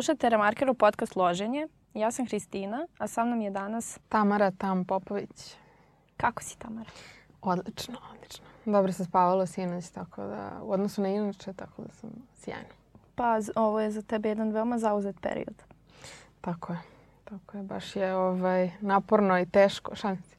Slušate Remarkerov podcast Loženje. Ja sam Hristina, a sa mnom je danas... Tamara Tam Popović. Kako si, Tamara? Odlično, odlično. Dobro sam spavala sinoć, tako da, u odnosu na inače, tako da sam sjajna. Pa, ovo je za tebe jedan veoma zauzet period. Tako je. Tako je, baš je ovaj, naporno i teško. Šalim se.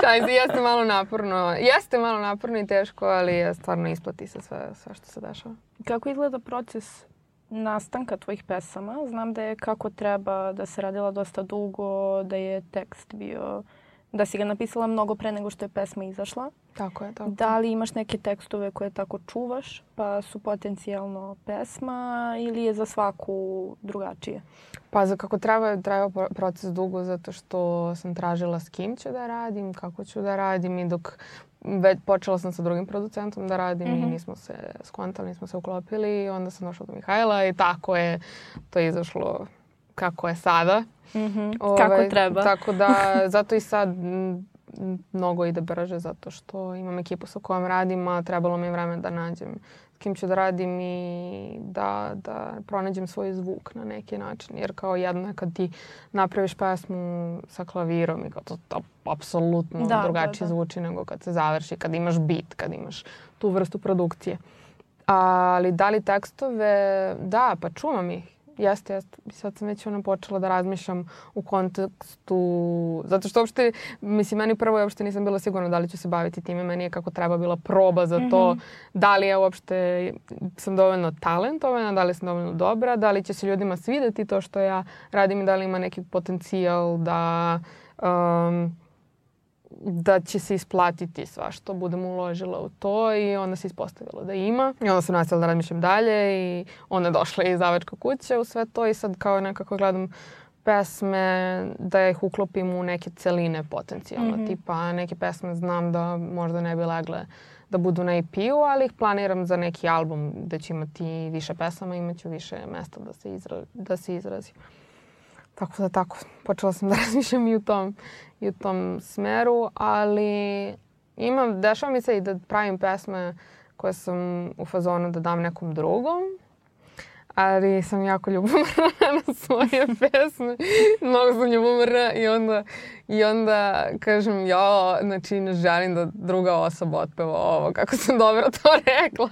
Šalim se, jeste malo naporno. Jeste malo naporno i teško, ali je stvarno isplati se sve, sve što se dešava. Kako izgleda proces nastanka tvojih pesama. Znam da je kako treba, da se radila dosta dugo, da je tekst bio da si ga napisala mnogo pre nego što je pesma izašla. Tako je, tako. Da li imaš neke tekstove koje tako čuvaš, pa su potencijalno pesma ili je za svaku drugačije? Pa za kako treba je trajao proces dugo zato što sam tražila s kim ću da radim, kako ću da radim i dok već počela sam sa drugim producentom da radim mm -hmm. i mhm. nismo se skontali, nismo se uklopili i onda sam došla do Mihajla i tako je to izašlo kako je sada. Mm -hmm. Ove, ovaj, kako treba. Tako da, zato i sad mnogo ide brže zato što imam ekipu sa kojom radim, a trebalo mi je vreme da nađem kim ću da radim i da, da pronađem svoj zvuk na neki način. Jer kao jedno je kad ti napraviš pesmu sa klavirom i kao to, to apsolutno da, da drugačije da, da. zvuči nego kad se završi, kad imaš bit, kad imaš tu vrstu produkcije. Ali da li tekstove? Da, pa čuvam ih. Jeste, jeste. Sad sam već ono počela da razmišljam u kontekstu... Zato što uopšte, mislim, meni prvo je uopšte nisam bila sigurna da li ću se baviti time. Meni je kako treba bila proba za to mm -hmm. da li ja uopšte sam dovoljno talentovana, da li sam dovoljno dobra, da li će se ljudima svideti to što ja radim i da li ima neki potencijal da... Um, da će se isplatiti sva što budem uložila u to i onda se ispostavilo da ima. I onda sam nastavila da razmišljam dalje i ona je došla iz Zavačka kuće u sve to i sad kao nekako gledam pesme da ih uklopim u neke celine potencijalno. Mm -hmm. Tipa neke pesme znam da možda ne bi legle da budu na EP-u, ali ih planiram za neki album da će imati više pesama, imaću više mesta da se, izra da se izrazim kako da tako, počela sam da razmišljam i u tom, i u tom smeru, ali imam, dešava mi se i da pravim pesme koje sam u fazonu da dam nekom drugom, ali sam jako ljubomorna na svoje pesme. Mnogo sam ljubomorna i onda I onda kažem, jo, znači ne želim da druga osoba otpeva ovo, kako sam dobro to rekla.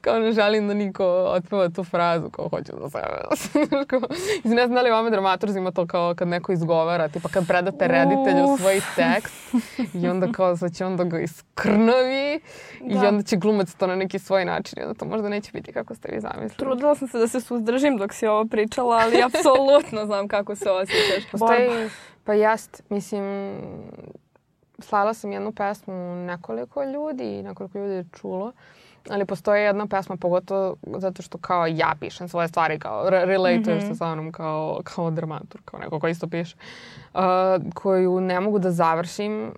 kao ne želim da niko otpeva tu frazu, kao hoću da sebe. Znači, ne znam da li vama dramaturzima to kao kad neko izgovara, tipa kad predate reditelju svoj tekst i onda kao sad će onda ga iskrnavi da. i onda će glumac to na neki svoj način i onda to možda neće biti kako ste vi zamislili. Trudila sam se da se suzdržim dok si ovo pričala, ali apsolutno znam kako se osjećaš. Postoji, Pa jest, mislim, slala sam jednu pesmu nekoliko ljudi i nekoliko ljudi je čulo. Ali postoji jedna pesma, pogotovo zato što kao ja pišem svoje stvari, kao relatuješ mm -hmm. sa mnom kao, kao dramatur, kao neko ko isto piše, uh, koju ne mogu da završim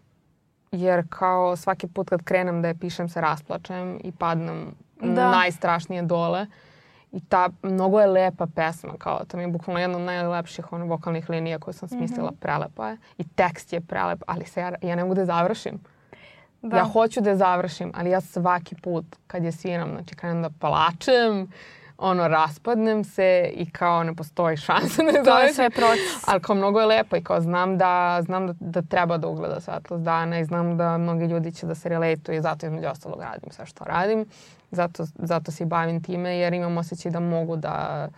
jer kao svaki put kad krenem da je pišem se rasplačem i padnem da. najstrašnije dole. Uh, I ta, mnogo je lepa pesma, kao to mi je bukvalno jedna od najlepših ono, vokalnih linija koju sam smislila, mm -hmm. prelepa je. I tekst je prelep, ali se ja, ja ne mogu da završim. Da. Ja hoću da završim, ali ja svaki put kad je sviram, znači krenem da plačem, ono, raspadnem se i kao ne postoji šansa. Ne da to je sve proces. Ali kao mnogo je lepo i kao znam da, znam da, da treba da ugleda svetlost dana i znam da mnogi ljudi će da se reletuju i zato između ostalog radim sve što radim. Zato, zato se i bavim time jer imam osjećaj da mogu da,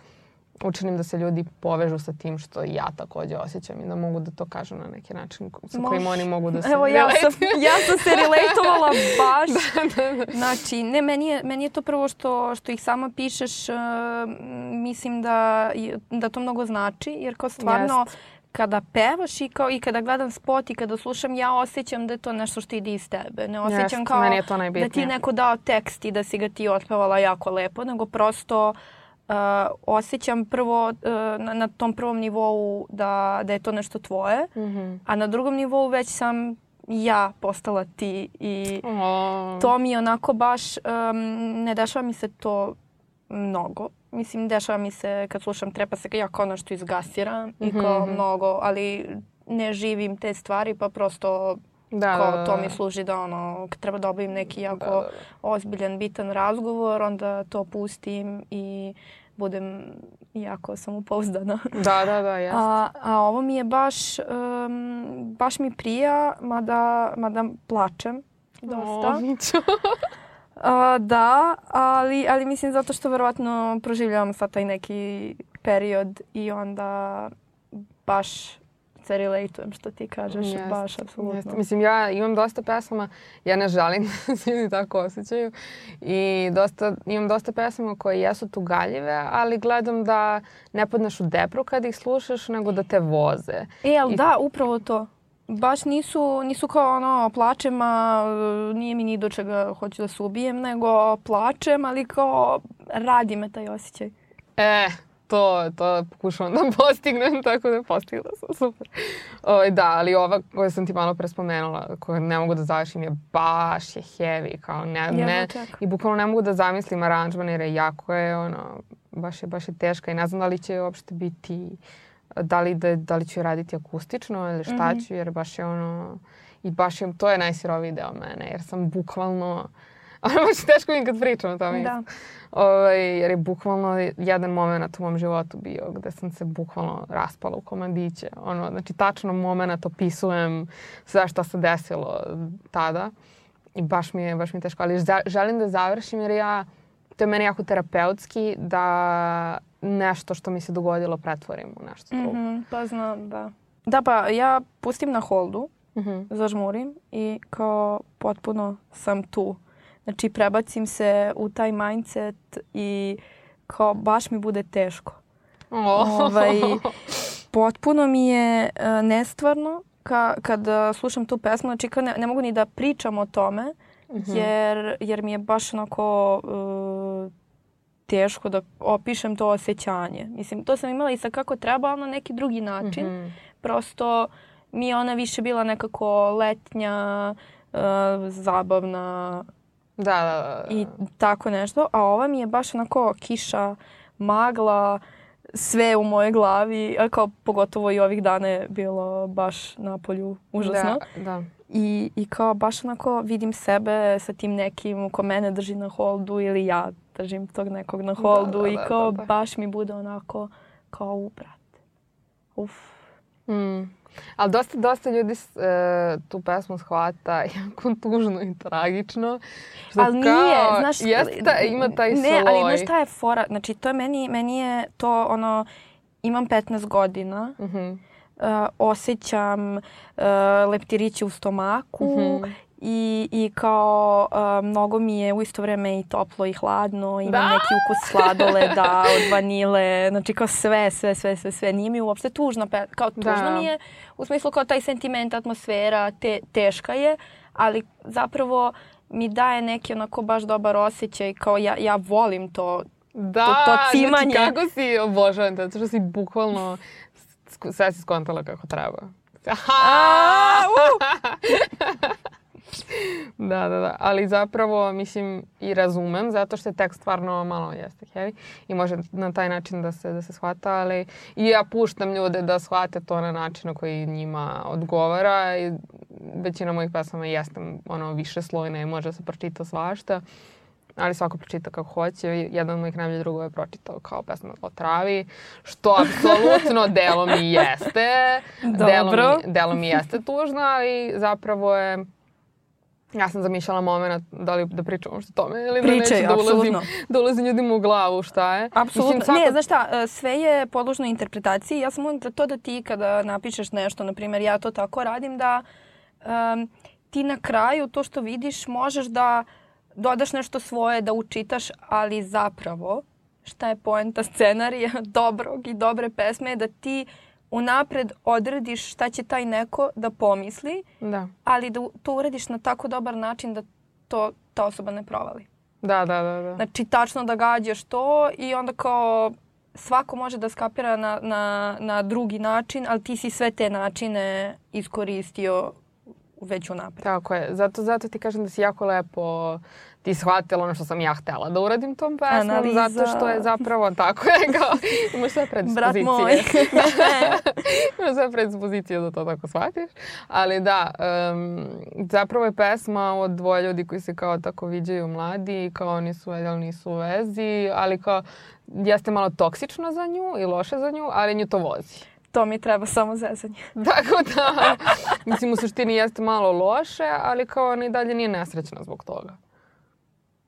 učinim da se ljudi povežu sa tim što ja takođe osjećam i da mogu da to kažu na neki način sa Mož... kojim oni mogu da se Evo, ja sam, ja sam se relatovala baš. da, da, da. Znači, ne, meni je, meni je to prvo što, što ih sama pišeš, uh, mislim da, da to mnogo znači, jer kao stvarno Jest kada pevaš i kao i kada gledam spot i kada slušam, ja osjećam da je to nešto što ide iz tebe. Ne osjećam yes, kao da ti neko dao tekst i da si ga ti otpevala jako lepo, nego prosto uh, uh, osjećam prvo uh, na, na tom prvom nivou da, da je to nešto tvoje, mm -hmm. a na drugom nivou već sam ja postala ti i oh. to mi je onako baš, um, ne dešava mi se to mnogo. Mislim, dešava mi se kad slušam trepa se ja kao nešto izgasiram mm -hmm. i kao mhm, mhm. mnogo, ali ne živim te stvari pa prosto Da, Kao, da, To da, mi da. služi da ono, kad treba da obavim neki jako da, da, da. ozbiljan, bitan razgovor, onda to pustim i budem jako samopouzdana. Da, da, da, jasno. A, a ovo mi je baš, um, baš mi prija, mada, mada plačem dosta. O, a, da, ali, ali mislim zato što verovatno proživljavam sad taj neki period i onda baš zaista da relatujem što ti kažeš, jest, baš apsolutno. Jest. Mislim, ja imam dosta pesama, ja ne žalim da se ljudi tako osjećaju i dosta, imam dosta pesama koje jesu tugaljive, ali gledam da ne podneš u depru kad ih slušaš, nego da te voze. E, ali I... da, upravo to baš nisu, nisu kao ono plačem, a nije mi ni do čega hoću da se ubijem, nego plačem, ali kao radi me taj osjećaj. E, to, to pokušavam da postignem, tako da postigla sam, super. O, ovaj, da, ali ova koju sam ti malo pre spomenula, koja ne mogu da završim, je baš je heavy, kao ne, ja, ne, čak. i bukvalno ne mogu da zamislim aranžman, jer je jako je, ono, baš je, baš je teška i ne znam da li će uopšte biti, da li, da, da li ću raditi akustično ili šta mm -hmm. ću, jer baš je ono, i baš je, to je najsiroviji deo mene, jer sam bukvalno, uh, Ono baš teško im kad pričam o tome. Da. Ovaj, jer je bukvalno jedan moment u mom životu bio gde sam se bukvalno raspala u komadiće. Ono, znači, tačno moment opisujem sve što se desilo tada. I baš mi je, baš mi je teško. Ali želim da završim jer ja, to je meni jako terapeutski da nešto što mi se dogodilo pretvorim u nešto drugo. Mm -hmm, pa znam, da. Da, pa ja pustim na holdu, mm -hmm. zažmurim i kao potpuno sam tu Znači, prebacim se u taj mindset i kao baš mi bude teško. Oh. Ovaj, potpuno mi je uh, nestvarno ka, kad e, slušam tu pesmu. Znači, kao ne, ne mogu ni da pričam o tome, mhm. jer, jer mi je baš onako... Uh, teško da opišem to osjećanje. Mislim, to sam imala i sa kako treba, ali na neki drugi način. Mm -hmm. Prosto mi je ona više bila nekako letnja, uh, zabavna, Da, da, da. I da. tako nešto. A ova mi je baš onako kiša, magla, sve u mojoj glavi, a kao pogotovo i ovih dana je bilo baš na polju užasno. Da, da. I, I kao baš onako vidim sebe sa tim nekim ko mene drži na holdu ili ja držim tog nekog na da, holdu da, da, i kao da, da, da. baš mi bude onako kao u, brate, uf. Mm. Ali dosta, dosta ljudi e, tu pesmu shvata jako tužno i tragično. Što ali kao, nije, znaš... Jeste, da ima taj ne, sloj. Ne, ali znaš šta je fora? Znači, to je meni, meni je to ono... Imam 15 godina. Mhm. Uh -huh. Uh, osjećam uh, leptiriće u stomaku, mm -hmm i, i kao uh, mnogo mi je u isto vreme i toplo i hladno, imam da? neki ukus sladoleda od vanile, znači kao sve, sve, sve, sve, sve. Nije mi uopšte tužno, kao da. tužno da. mi je, u smislu kao taj sentiment, atmosfera, te, teška je, ali zapravo mi daje neki onako baš dobar osjećaj, kao ja, ja volim to, da, to, to znači cimanje. Da, znači kako si obožavam, zato što si bukvalno sve si skontala kako treba. Aha! A, uh! da, da, da. Ali zapravo, mislim, i razumem, zato što je tekst stvarno malo jeste heavy i može na taj način da se, da se shvata, ali i ja puštam ljude da shvate to na način koji njima odgovara i većina mojih pesama jeste ono više slojna i može da se pročita svašta ali svako pročita kako hoće. Jedan od mojih najbolje drugova je pročitao kao pesma o travi, što apsolutno delo mi jeste. Dobro. mi, delom i jeste tužno, ali zapravo je Ja sam zamišljala moment da li da pričam o tome ili da Pričaj, da neću da ulazim, da ulazim ljudima u glavu šta je. Apsolutno. Mislim, svako... Ne, znaš šta, e, sve je podložno interpretaciji. Ja sam uvijek za to da ti kada napišeš nešto, na primjer ja to tako radim da um, ti na kraju to što vidiš možeš da dodaš nešto svoje, da učitaš, ali zapravo šta je poenta scenarija dobrog i dobre pesme je da ti uh, unapred odrediš šta će taj neko da pomisli, da. ali da to uradiš na tako dobar način da to ta osoba ne provali. Da, da, da. da. Znači, tačno da gađaš to i onda kao svako može da skapira na, na, na drugi način, ali ti si sve te načine iskoristio već unapred. Tako je. Zato, zato ti kažem da si jako lepo ti shvatila ono što sam ja htela da uradim tom pesmom. Analiza. Zato što je zapravo tako je kao, imaš sve predispozicije. Brat moj. da, imaš sve predispozicije da to tako shvatiš. Ali da, um, zapravo je pesma od dvoje ljudi koji se kao tako viđaju mladi i kao oni su, ali nisu u vezi, ali kao jeste malo toksično za nju i loše za nju, ali nju to vozi to mi treba samo zezanje. Tako da, mislim u suštini jeste malo loše, ali kao ona i dalje nije nesrećna zbog toga.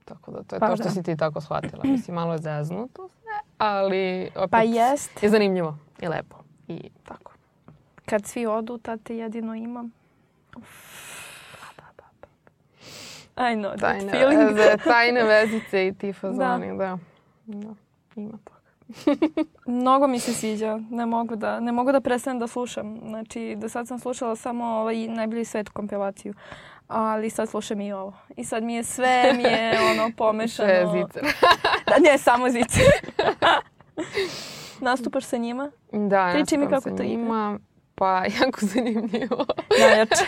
Tako da to je pa to da. što da. si ti tako shvatila. Mislim, malo je zeznuto sve, ali opet pa jest. je zanimljivo i lepo. I tako. Kad svi odu, tad te jedino imam. Uf. I know that tajne, feeling. tajne vezice i ti fazoni, da. da. da. Ima to. Mnogo mi se sviđa. Ne mogu da, ne mogu da prestanem da slušam. Znači, do sad sam slušala samo ovaj najbolji svet kompilaciju. Ali sad slušam i ovo. I sad mi je sve, mi je ono pomešano. Sve zice. da, ne, samo zice. Nastupaš sa njima? Da, Priči mi kako to njima. Ide. Pa, jako zanimljivo. Najjače.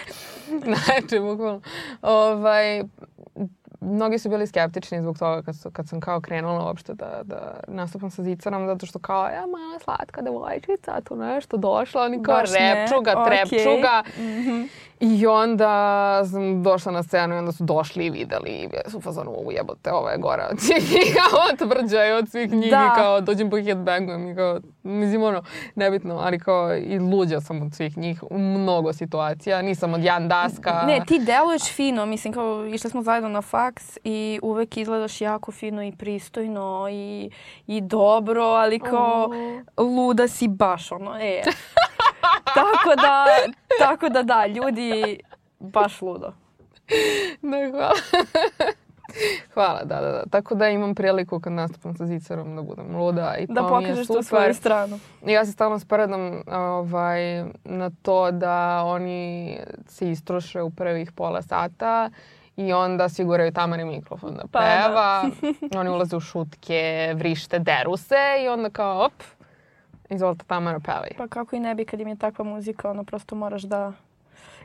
Najjače, bukvalno. Ovaj, mnogi su bili skeptični zbog toga kad, su, kad sam kao krenula uopšte da, da nastupam sa zicarom, zato što kao, ja mala slatka devojčica, tu nešto došla, oni kao Baš repču ga, okay. Mm -hmm. I onda sam došla na scenu i onda su došli i videli i su u fazonu, u jebote, ova je gora od svih njih, od svih njih da. kao dođem po headbangujem i kao, mislim ono, nebitno, ali kao i luđa sam od svih njih u mnogo situacija, nisam od Jan Daska. Ne, ti deluješ fino, mislim kao išli smo zajedno na faks i uvek izgledaš jako fino i pristojno i, i dobro, ali kao oh. luda si baš ono, e. tako da, tako da da, ljudi, baš ludo. Da, hvala. Hvala, da, da, da. Tako da imam priliku kad nastupam sa Zicerom da budem luda. I da pokažeš tu svoju stranu. Ja se stalno sparadam ovaj, na to da oni se istroše u prvih pola sata i onda svi guraju Tamari mikrofon da peva. Pa, da. oni ulaze u šutke, vrište, deru se i onda kao op, Izvolite Tamara Peli. Pa kako i ne bi kad im je takva muzika, ono prosto moraš da,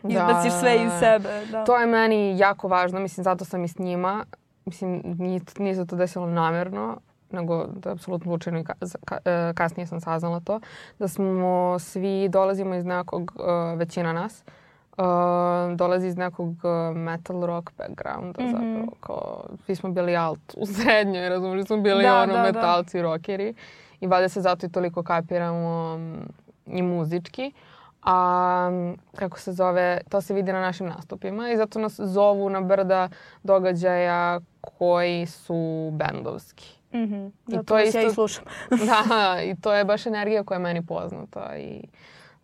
da. izbaciš da, sve iz sebe. Da. To je meni jako važno, mislim zato sam i s njima. Mislim, nije, nije se to desilo namjerno, nego da je apsolutno slučajno i e, kasnije sam saznala to, da smo svi dolazimo iz nekog, e, većina nas, uh, dolazi iz nekog metal rock backgrounda mm -hmm. zapravo. Kao, svi smo bili alt u srednjoj, razumiješ, smo bili da, ono da, da. metalci, da. rockeri. Uh, i valjda se zato i toliko kapiramo i muzički. A kako se zove, to se vidi na našim nastupima i zato nas zovu na brda događaja koji su bendovski. Mm -hmm. I to je isto... ja i slušam. da, i to je baš energija koja je meni poznata i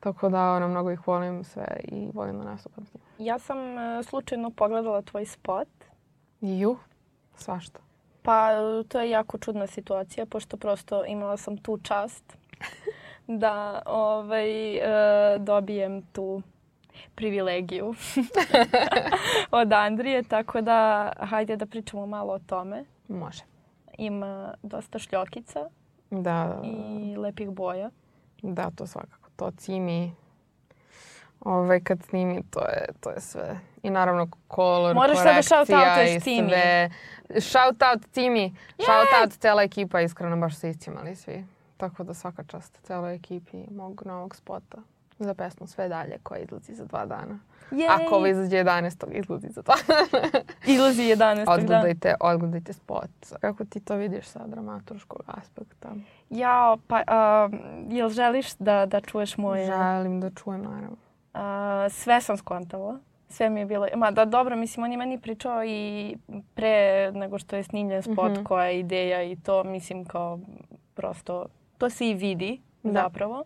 Tako da, ono, mnogo ih volim sve i volim da nastupam s njima. Ja sam e, slučajno pogledala tvoj spot. Ju, svašta. Pa to je jako čudna situacija, pošto prosto imala sam tu čast da ovaj, e, dobijem tu privilegiju od Andrije, tako da hajde da pričamo malo o tome. Može. Ima dosta šljokica da, da. i lepih boja. Da, to svakako. To cimi, ovaj, kad snimi, to je, to je sve. I naravno kolor, Moraš korekcija da shout i sve. Shout out Timi. Yeah. Shout out cela ekipa, iskreno baš se istimali svi. Tako da svaka čast celoj ekipi mog novog spota za pesmu Sve dalje koja izlazi za dva dana. Yay. Ako ovo izađe 11. izlazi za dva dana. izlazi 11. Da. odgledajte, da. Odgledajte spot. Kako ti to vidiš sa dramaturškog aspekta? Ja, pa, um, jel želiš da, da čuješ moje? Želim da čujem, naravno sve sam skontala. Sve mi je bilo... Ma da, dobro, mislim, on je meni pričao i pre nego što je snimljen spot, mm -hmm. koja je ideja i to, mislim, kao prosto... To se i vidi, da. zapravo.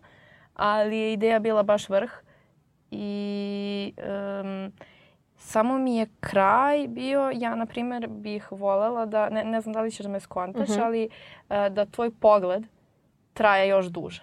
Ali je ideja bila baš vrh. I... Um, samo mi je kraj bio, ja na primjer bih volela da, ne, ne znam da li ćeš da me skontaš, mm -hmm. ali uh, da tvoj pogled traje još duže.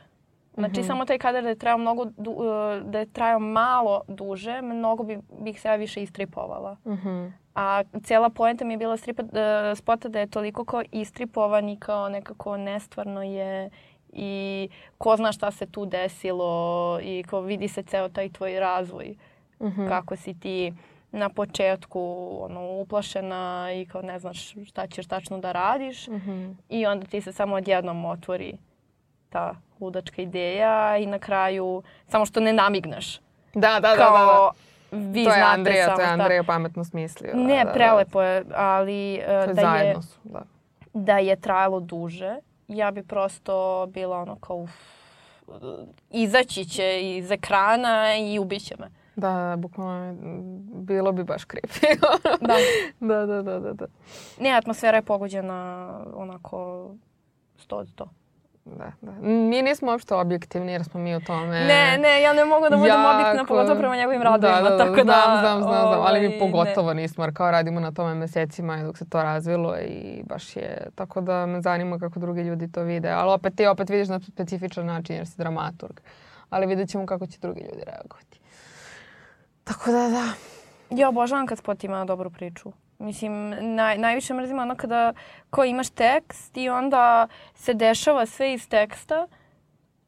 Znači, mm -hmm. samo taj kadar da je trajao, mnogo du, e, da je trajao malo duže, mnogo bi, bih se ja više istripovala. Mm A cela poenta mi je bila stripa, da, spota da je toliko kao istripovan i kao nekako nestvarno je i ko zna šta se tu desilo i kao vidi se ceo taj tvoj razvoj. Mm Kako si ti na početku ono, uplašena i kao ne znaš šta ćeš tačno da radiš mm i onda ti se samo odjednom otvori ta ludačka ideja i na kraju samo što ne namigneš. Da, da, Kao, da, da, da. Vi to znate je Andreja, to je Andreja pametno smislio. ne, da, da, da. prelepo je, ali uh, da je, su, da. da je trajalo duže, ja bi prosto bila ono kao uf, izaći će iz ekrana i ubiće me. Da, da, bukvalno mm, bilo bi baš creepy. da. da, da, da, da, da. Ne, atmosfera je pogođena onako 100 od 100 da, da. Mi nismo uopšte objektivni jer smo mi u tome... Ne, ne, ja ne mogu da budem jako... objektivna, pogotovo prema njegovim radovima, da, da, da, tako da... Znam, znam, znam, znam, ali mi ovaj, pogotovo ne. nismo, jer kao radimo na tome mesecima i dok se to razvilo i baš je... Tako da me zanima kako drugi ljudi to vide, ali opet ti opet vidiš na specifičan način jer si dramaturg. Ali vidjet ćemo kako će drugi ljudi reagovati. Tako da, da. Ja obožavam kad spot ima dobru priču. Mislim, naj, najviše mrzim ono kada ko imaš tekst i onda se dešava sve iz teksta.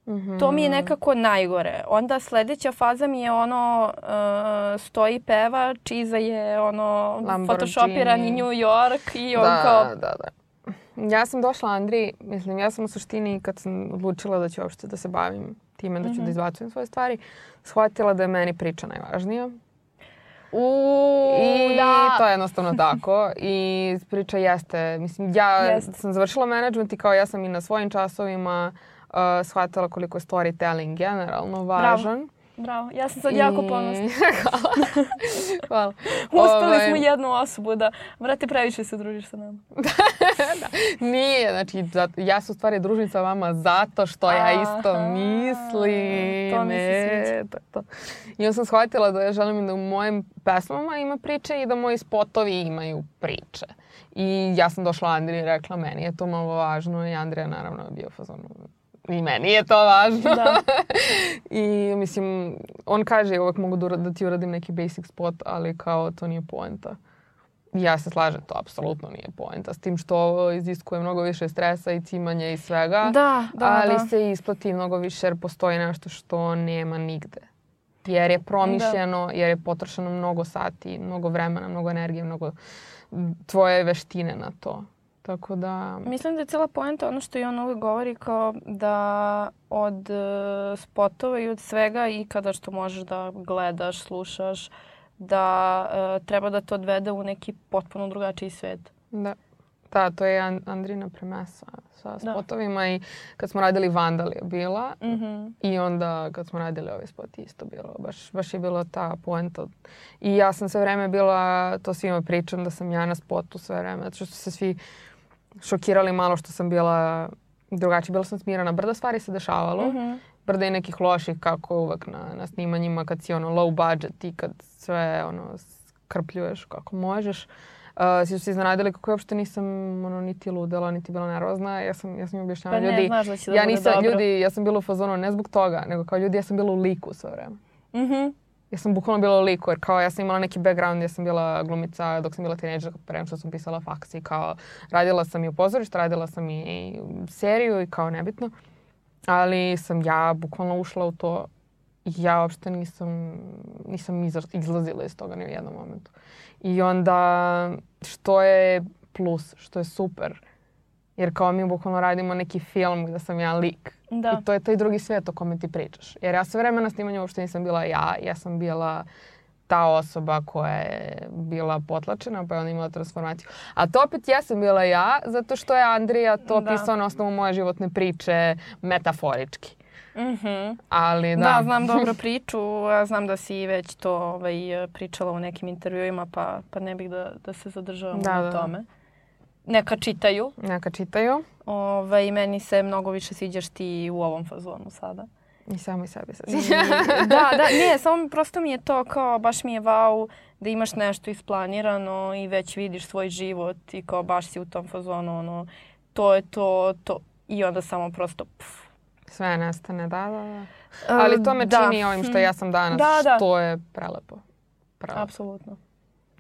Mm -hmm. To mi je nekako najgore. Onda sledeća faza mi je ono uh, stoji peva, čiza je ono i New York i on da, kao... Da, da. Ja sam došla Andri, mislim, ja sam u suštini kad sam odlučila da ću uopšte da se bavim time, da ću mm -hmm. da izbacujem svoje stvari, shvatila da je meni priča najvažnija U, I da. to je jednostavno tako. I priča jeste, mislim, ja Jest. sam završila management i kao ja sam i na svojim časovima uh, shvatila koliko je storytelling generalno važan. Bravo. Bravo, ja sam sad jako ponosna. Hvala. Hvala. Uspeli Ove... Ovaj. smo jednu osobu da, brate, previše se družiš sa nama. da. Nije, znači, ja se u stvari družim sa vama zato što ja isto Aha, mislim. To mi se sviđa. To. I onda sam shvatila da ja želim da u mojim pesmama ima priče i da moji spotovi imaju priče. I ja sam došla Andriji i rekla, meni je to malo važno i Andrija naravno je bio fazon i meni je to važno. Da. I mislim, on kaže uvek mogu da, da ti uradim neki basic spot, ali kao to nije poenta. Ja se slažem, to apsolutno nije poenta. S tim što ovo iziskuje mnogo više stresa i cimanja i svega. Da, da, ali da. se isplati mnogo više jer postoji nešto što nema nigde. Jer je promišljeno, da. jer je potrošeno mnogo sati, mnogo vremena, mnogo energije, mnogo tvoje veštine na to. Tako da... Mislim da je cela poenta ono što i on uvek govori kao da od e, spotova i od svega i kada što možeš da gledaš, slušaš, da e, treba da to odvede u neki potpuno drugačiji svet. Da. Da, to je Andrina Premesa sa da. spotovima da. i kad smo radili Vandal je bila mm -hmm. i onda kad smo radili ovaj spot isto bilo, baš, baš je bilo ta poenta. I ja sam sve vreme bila, to svima pričam da sam ja na spotu sve vreme, zato što se svi šokirali malo što sam bila drugačije. Bila sam smirana. Brda stvari se dešavalo. Mm -hmm. Brdo i nekih loših kako uvek na, na snimanjima kad si ono low budget i kad sve ono skrpljuješ kako možeš. Uh, svi su se iznenadili kako ja uopšte nisam ono, niti ludela, niti bila nervozna. Ja sam, ja sam im objašnjala pa ne, ljudi, znaš da će da ja nisam, dobro. ljudi, ja sam bila u fazonu ne zbog toga, nego kao ljudi, ja sam bila u liku sve vreme. Mhm. Mm ja sam bukvalno bila liku, jer kao ja sam imala neki background, ja sam bila glumica dok sam bila tineđerka, prema pa što sam pisala faksi, kao radila sam i u pozorištu, radila sam i seriju i kao nebitno. Ali sam ja bukvalno ušla u to ja uopšte nisam, nisam izlazila iz toga ni u jednom momentu. I onda što je plus, što je super, Jer kao mi bukvalno radimo neki film gde sam ja lik. Da. I to je taj drugi svet o kome ti pričaš. Jer ja sve vreme na snimanju uopšte nisam bila ja. Ja sam bila ta osoba koja je bila potlačena pa je ona imala transformaciju. A to opet ja sam bila ja zato što je Andrija to da. pisao na osnovu moje životne priče metaforički. Mhm. Mm Ali da. Da, znam dobro priču, ja znam da si već to ovaj, pričala u nekim intervjuima pa, pa ne bih da, da se zadržavam da, na da, da. tome. Da neka čitaju. Neka čitaju. Ove, ovaj, I meni se mnogo više sviđaš ti u ovom fazonu sada. I samo i sebi sad. da, da, nije, samo prosto mi je to kao, baš mi je wow da imaš nešto isplanirano i već vidiš svoj život i kao baš si u tom fazonu, ono, to je to, to. I onda samo prosto pff, sve nestane, da, da, da. E, Ali to me da. čini ovim što ja sam danas, da, da. što je prelepo. prelepo. Apsolutno.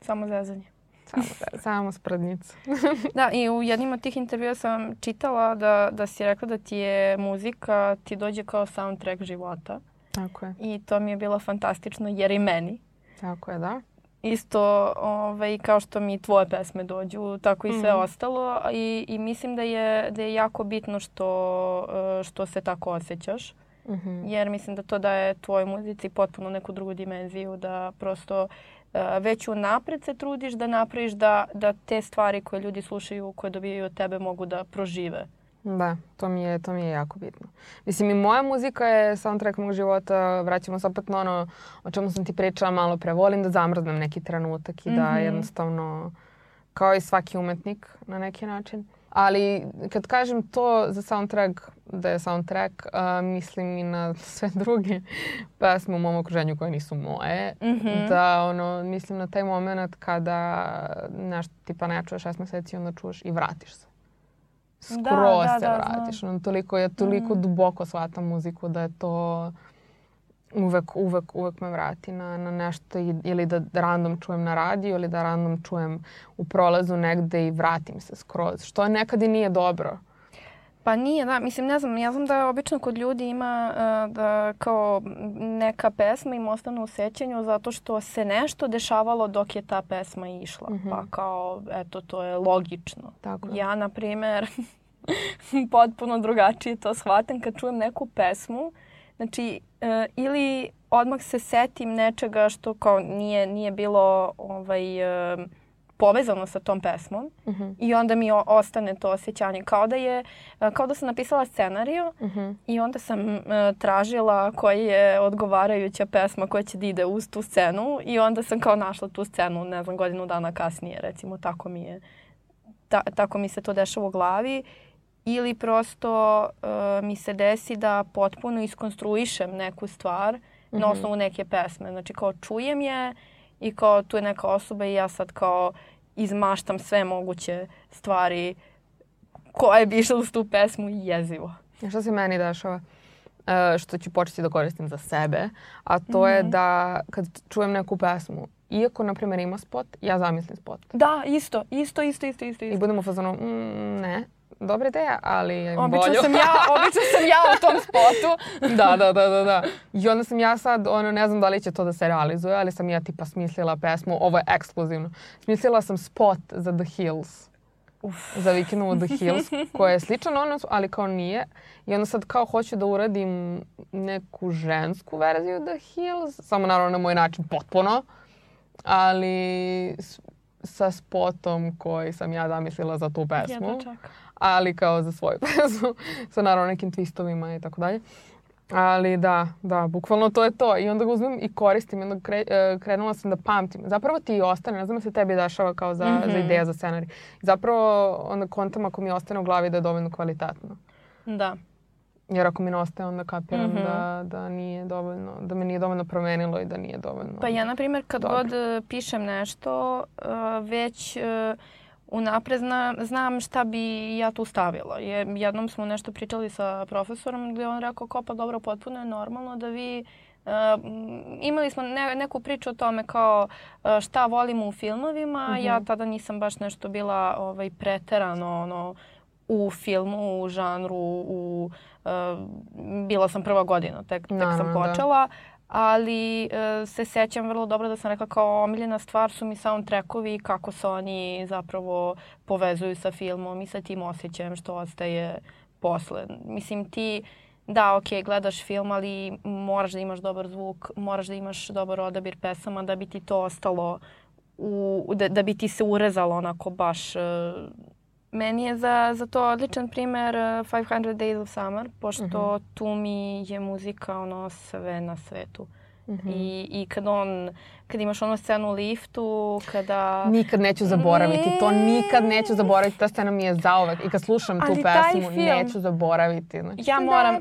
Samo zezanje. Samo, Samo sprdnicu. da, i u jednim od tih intervjua sam čitala da, da si rekla da ti je muzika, ti dođe kao soundtrack života. Tako je. I to mi je bilo fantastično jer i meni. Tako je, da. Isto ovaj, kao što mi tvoje pesme dođu, tako i sve mm. ostalo. I, I mislim da je, da je jako bitno što, eh, što se tako osjećaš. Mm -hmm. Jer mislim da to daje tvojoj muzici potpuno neku drugu dimenziju, da prosto već unapred se trudiš da napraviš da, da te stvari koje ljudi slušaju, koje dobijaju od tebe mogu da prožive. Da, to mi je, to mi je jako bitno. Mislim i moja muzika je soundtrack mog života, vraćamo se opet na ono o čemu sam ti pričala malo pre. Volim da zamrznem neki trenutak i da mm -hmm. jednostavno kao i svaki umetnik na neki način. Ali kad kažem to za soundtrack, da je soundtrack, uh, mislim i na sve druge pesme u mom okruženju koje nisu moje. Mm -hmm. Da ono, mislim na taj moment kada nešto tipa ne čuješ šest meseci i onda čuješ i vratiš se. Da, Skroz da, da, se da, vratiš. Znam. Toliko, ja toliko mm. duboko shvatam muziku da je to uvek, uvek, uvek me vrati na, na nešto ili da, da random čujem na radiju ili da random čujem u prolazu negde i vratim se skroz, što nekad i nije dobro. Pa nije, da. Mislim, ne znam, ja znam da obično kod ljudi ima e, da kao neka pesma im ostane u sećanju zato što se nešto dešavalo dok je ta pesma išla. Mm -hmm. Pa kao, eto, to je logično. Tako. Ja, na primer, potpuno drugačije to shvatam kad čujem neku pesmu. Znači, E, ili odmah se setim nečega što kao nije, nije bilo ovaj, e, povezano sa tom pesmom uh mhm. -huh. i onda mi ostane to osjećanje kao da je e, kao da sam napisala scenariju uh mhm. -huh. i onda sam uh, tražila koja je odgovarajuća pesma koja će da ide uz tu scenu i onda sam kao našla tu scenu ne znam godinu dana kasnije recimo tako mi je ta, tako mi se to dešava u glavi ili prosto uh, mi se desi da potpuno iskonstruišem neku stvar mm -hmm. na mhm. osnovu neke pesme. Znači kao čujem je i kao tu je neka osoba i ja sad kao izmaštam sve moguće stvari koje bi išle uz tu pesmu i jezivo. Šta se meni dešava? Uh, što ću početi da koristim za sebe, a to mm je mhm. da kad čujem neku pesmu, iako, na primjer, ima spot, ja zamislim spot. Da, isto, isto, isto, isto, isto. I budemo u fazonu, mm, ne, dobra ideja, ali obično sam ja, obično sam ja u tom spotu. da, da, da, da, da. I onda sam ja sad, ono, ne znam da li će to da se realizuje, ali sam ja tipa smislila pesmu, ovo je ekskluzivno. Smislila sam spot za The Hills. Uf. za Vikinu The Hills, koja je sličan ono, ali kao nije. I onda sad kao hoću da uradim neku žensku verziju The Hills, samo naravno na moj način potpuno, ali sa spotom koji sam ja zamislila za tu pesmu. Jedva čekam ali kao za svoju pezu, sa naravno nekim twistovima i tako dalje. Ali da, da, bukvalno to je to. I onda ga uzmem i koristim. I onda kre, e, krenula sam da pamtim. Zapravo ti ostane. Ne znam da se tebi dešava kao za, mm -hmm. za mhm. ideja, za scenarij. Zapravo onda kontam ako mi ostane u glavi da je dovoljno kvalitetno. Da. Jer ako mi ne ostaje, onda kapiram mm -hmm. da, da nije dovoljno, da me nije dovoljno promenilo i da nije dovoljno. Pa ja, na primjer, kad dobro. god e, pišem nešto, e, već unapred zna, znam šta bi ja tu stavila. Je, jednom smo nešto pričali sa profesorom gde on rekao kao pa dobro, potpuno je normalno da vi Uh, imali smo ne, neku priču o tome kao uh, šta volimo u filmovima. Uh -huh. Ja mhm. tada nisam baš nešto bila ovaj, preterano ono, u filmu, u žanru, u, uh, bila sam prva godina, tek, tek Naravno, sam da. počela. Da ali e, se sećam vrlo dobro da sam rekla kao omiljena stvar su mi soundtrackovi i kako se oni zapravo povezuju sa filmom i sa tim osjećajem što ostaje posle. Mislim ti Da, ok, gledaš film, ali moraš da imaš dobar zvuk, moraš da imaš dobar odabir pesama da bi ti to ostalo, u, da, da bi ti se urezalo onako baš e, Meni je za, za to odličan primer 500 eh, Days of Summer, pošto uh mhm. -huh. tu mi je muzika ono sve na svetu. Mm -hmm. I, I kad on, kad imaš onu scenu u liftu, kada... Nikad neću zaboraviti, to nikad neću zaboraviti, ta scena mi je zaovek. I kad slušam tu Ali pesmu, film... neću zaboraviti. Znači, ja moram...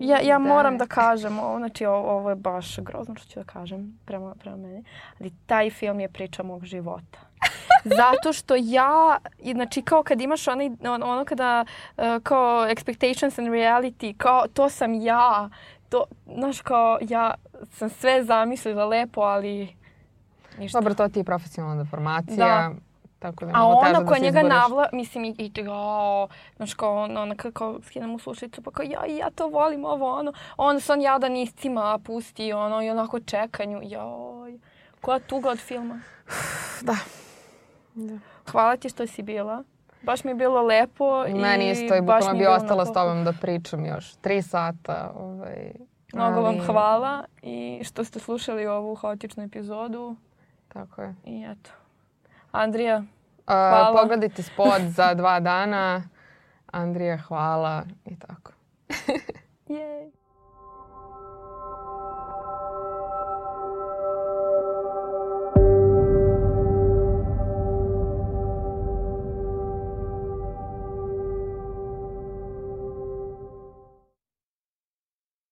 Ja, ja moram da kažem, ovo, znači ovo, ovo je baš grozno što ću da kažem prema, prema meni, ali taj film je priča mog života. Zato što ja, znači kao kad imaš onaj, ono kada e, kao expectations and reality, kao to sam ja, to, znaš kao ja sam sve zamislila lepo, ali ništa. Dobro, to ti je profesionalna deformacija. Da. Tako da A ona da koja da njega izboriš. navla, mislim, i, i o, znaš kao on, ona kao skine mu slušalicu, pa kao ja, ja to volim, ovo, ono. on se on jadan iscima, pusti, ono, i onako čekanju, joj. Koja tuga od filma. da. Da. Hvala ti što si bila. Baš mi je bilo lepo. Meni i isto i bukvalno bi ostala s tobom da pričam još tri sata. Ovaj, Mnogo ali... vam hvala i što ste slušali ovu haotičnu epizodu. Tako je. I eto. Andrija, hvala. A, pogledajte spot za dva dana. Andrija, hvala i tako. Jej.